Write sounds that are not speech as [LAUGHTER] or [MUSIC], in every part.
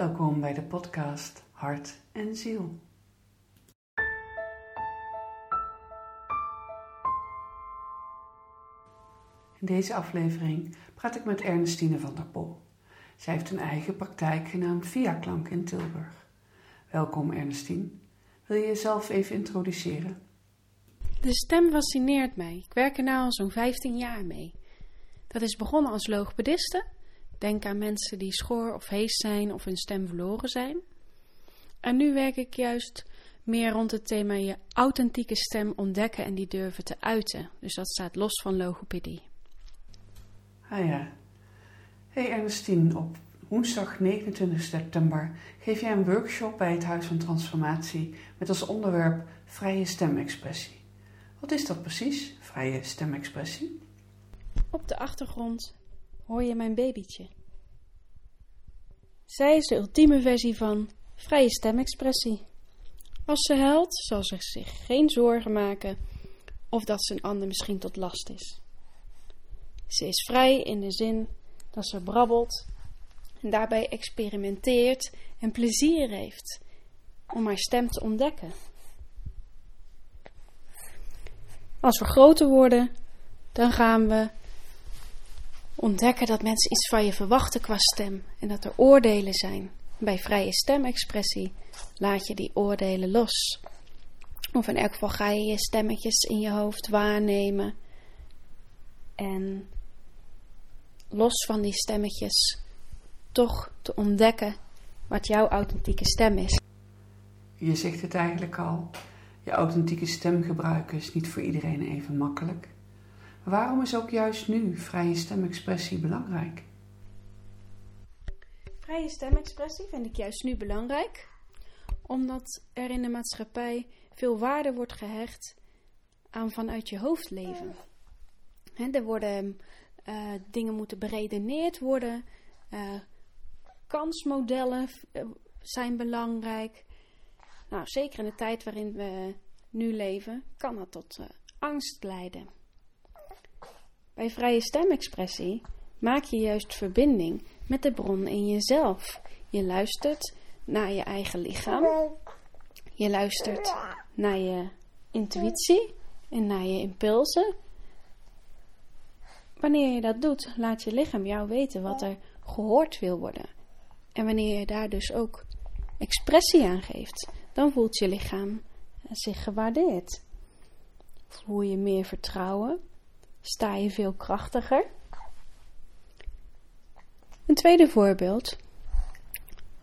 Welkom bij de podcast Hart en Ziel. In deze aflevering praat ik met Ernestine van der Pol. Zij heeft een eigen praktijk genaamd Via Klank in Tilburg. Welkom Ernestine. Wil je jezelf even introduceren? De stem fascineert mij. Ik werk er nu al zo'n 15 jaar mee. Dat is begonnen als logopediste. Denk aan mensen die schor of hees zijn of hun stem verloren zijn. En nu werk ik juist meer rond het thema je authentieke stem ontdekken en die durven te uiten. Dus dat staat los van logopedie. Ah ja. Hey Ernestine, op woensdag 29 september geef jij een workshop bij het Huis van Transformatie met als onderwerp vrije stemexpressie. Wat is dat precies, vrije stemexpressie? Op de achtergrond hoor je mijn babytje. Zij is de ultieme versie van vrije stemexpressie. Als ze huilt, zal ze zich geen zorgen maken of dat ze een ander misschien tot last is. Ze is vrij in de zin dat ze brabbelt en daarbij experimenteert en plezier heeft om haar stem te ontdekken. Als we groter worden, dan gaan we ontdekken dat mensen iets van je verwachten qua stem en dat er oordelen zijn. Bij vrije stemexpressie laat je die oordelen los. Of in elk geval ga je je stemmetjes in je hoofd waarnemen. En los van die stemmetjes toch te ontdekken wat jouw authentieke stem is. Je zegt het eigenlijk al. Je authentieke stem gebruiken is niet voor iedereen even makkelijk. Waarom is ook juist nu vrije stemexpressie belangrijk? Vrije stemexpressie vind ik juist nu belangrijk, omdat er in de maatschappij veel waarde wordt gehecht aan vanuit je hoofd leven. er worden uh, dingen moeten beredeneerd worden, uh, kansmodellen uh, zijn belangrijk. Nou, zeker in de tijd waarin we nu leven, kan dat tot angst leiden. Bij vrije stemexpressie maak je juist verbinding met de bron in jezelf. Je luistert naar je eigen lichaam. Je luistert naar je intuïtie en naar je impulsen. Wanneer je dat doet, laat je lichaam jou weten wat er gehoord wil worden. En wanneer je daar dus ook expressie aan geeft, dan voelt je lichaam zich gewaardeerd. Voel je meer vertrouwen, sta je veel krachtiger. Een tweede voorbeeld.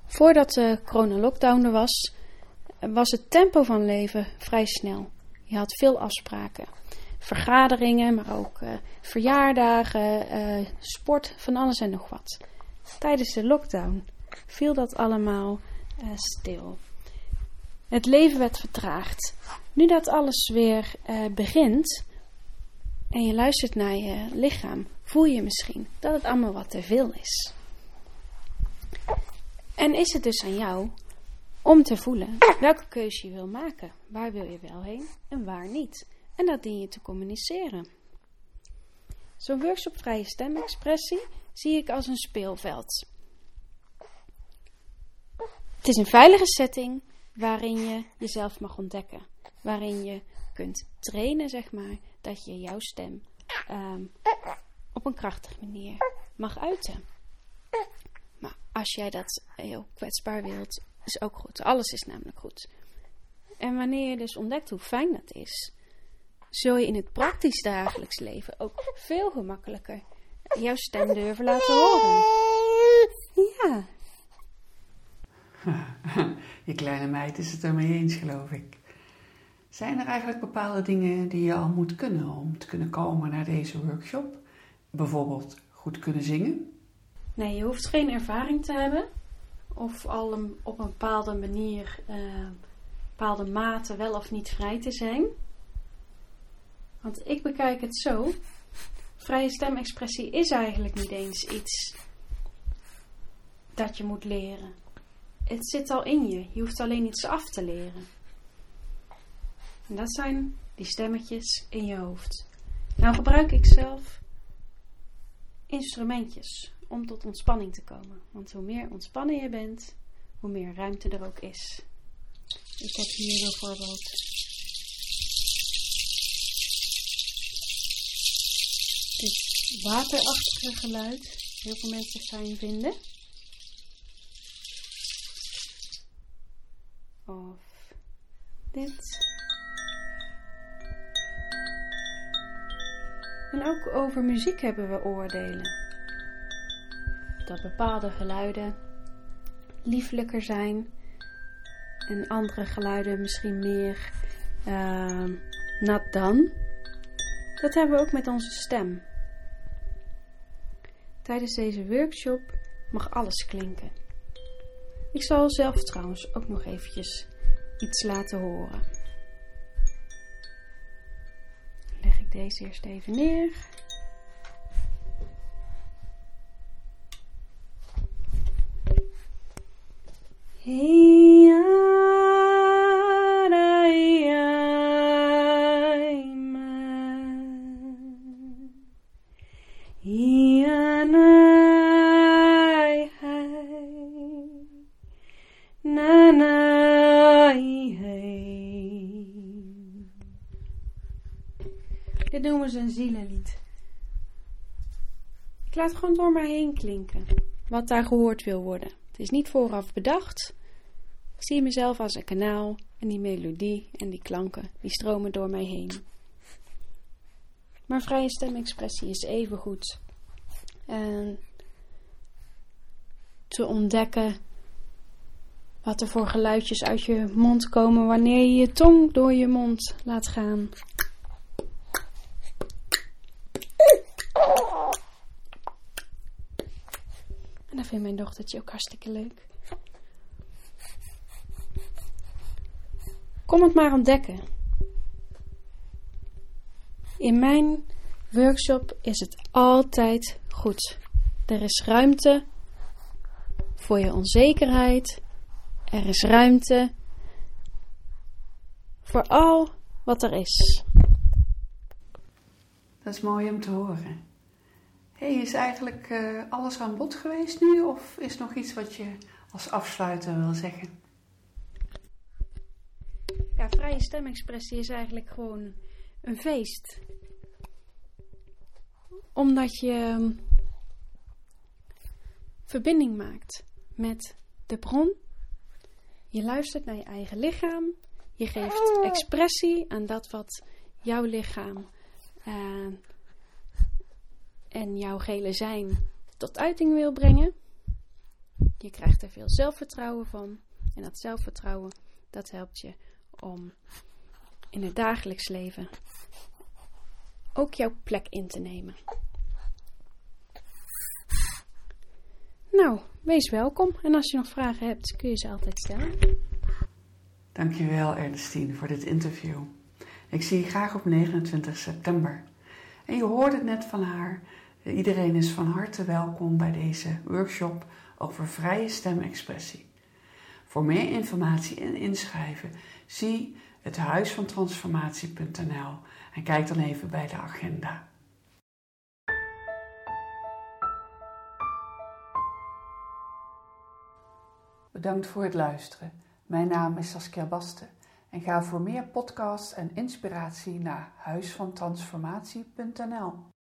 Voordat de corona-lockdown er was, was het tempo van leven vrij snel. Je had veel afspraken. Vergaderingen, maar ook uh, verjaardagen, uh, sport, van alles en nog wat. Tijdens de lockdown viel dat allemaal uh, stil. Het leven werd vertraagd. Nu dat alles weer begint, en je luistert naar je lichaam, voel je misschien dat het allemaal wat te veel is. En is het dus aan jou om te voelen welke keuze je wil maken. Waar wil je wel heen en waar niet. En dat dien je te communiceren. Zo'n workshop vrije stemexpressie zie ik als een speelveld. Het is een veilige setting waarin je jezelf mag ontdekken. Waarin je kunt trainen, zeg maar, dat je jouw stem um, op een krachtige manier mag uiten. Maar als jij dat heel kwetsbaar wilt, is ook goed. Alles is namelijk goed. En wanneer je dus ontdekt hoe fijn dat is, zul je in het praktisch dagelijks leven ook veel gemakkelijker jouw stem durven laten horen. Ja. [LAUGHS] Je kleine meid is het ermee eens, geloof ik. Zijn er eigenlijk bepaalde dingen die je al moet kunnen om te kunnen komen naar deze workshop? Bijvoorbeeld goed kunnen zingen? Nee, je hoeft geen ervaring te hebben of al een, op een bepaalde manier, uh, bepaalde mate wel of niet vrij te zijn. Want ik bekijk het zo: vrije stemexpressie is eigenlijk niet eens iets dat je moet leren. Het zit al in je, je hoeft alleen iets af te leren. En dat zijn die stemmetjes in je hoofd. Nou gebruik ik zelf instrumentjes om tot ontspanning te komen. Want hoe meer ontspannen je bent, hoe meer ruimte er ook is. Ik heb hier bijvoorbeeld dit waterachtige geluid. Heel veel mensen fijn vinden. Of dit. En ook over muziek hebben we oordelen. Dat bepaalde geluiden lieflijker zijn en andere geluiden misschien meer uh, nat dan. Dat hebben we ook met onze stem. Tijdens deze workshop mag alles klinken. Ik zal zelf trouwens ook nog eventjes iets laten horen. Ik deze eerst even neer. Dit een zielenlied. Ik laat gewoon door mij heen klinken. Wat daar gehoord wil worden. Het is niet vooraf bedacht. Ik zie mezelf als een kanaal en die melodie en die klanken, die stromen door mij heen. Maar vrije stemexpressie is even goed. En te ontdekken wat er voor geluidjes uit je mond komen wanneer je je tong door je mond laat gaan. Vindt mijn dochtertje ook hartstikke leuk. Kom het maar ontdekken. In mijn workshop is het altijd goed. Er is ruimte voor je onzekerheid. Er is ruimte voor al wat er is. Dat is mooi om te horen. Hey, is eigenlijk uh, alles aan bod geweest nu? Of is nog iets wat je als afsluiter wil zeggen? Ja, vrije stemexpressie is eigenlijk gewoon een feest. Omdat je ehm, verbinding maakt met de bron. Je luistert naar je eigen lichaam. Je geeft expressie aan dat wat jouw lichaam uh, en jouw gele zijn tot uiting wil brengen. Je krijgt er veel zelfvertrouwen van. En dat zelfvertrouwen, dat helpt je om in het dagelijks leven ook jouw plek in te nemen. Nou, wees welkom. En als je nog vragen hebt, kun je ze altijd stellen. Dankjewel Ernestine voor dit interview. Ik zie je graag op 29 september. En je hoorde het net van haar. Iedereen is van harte welkom bij deze workshop over vrije stemexpressie. Voor meer informatie en inschrijven zie het huisvantransformatie.nl en kijk dan even bij de agenda. Bedankt voor het luisteren. Mijn naam is Saskia Basten en ga voor meer podcasts en inspiratie naar huisvantransformatie.nl.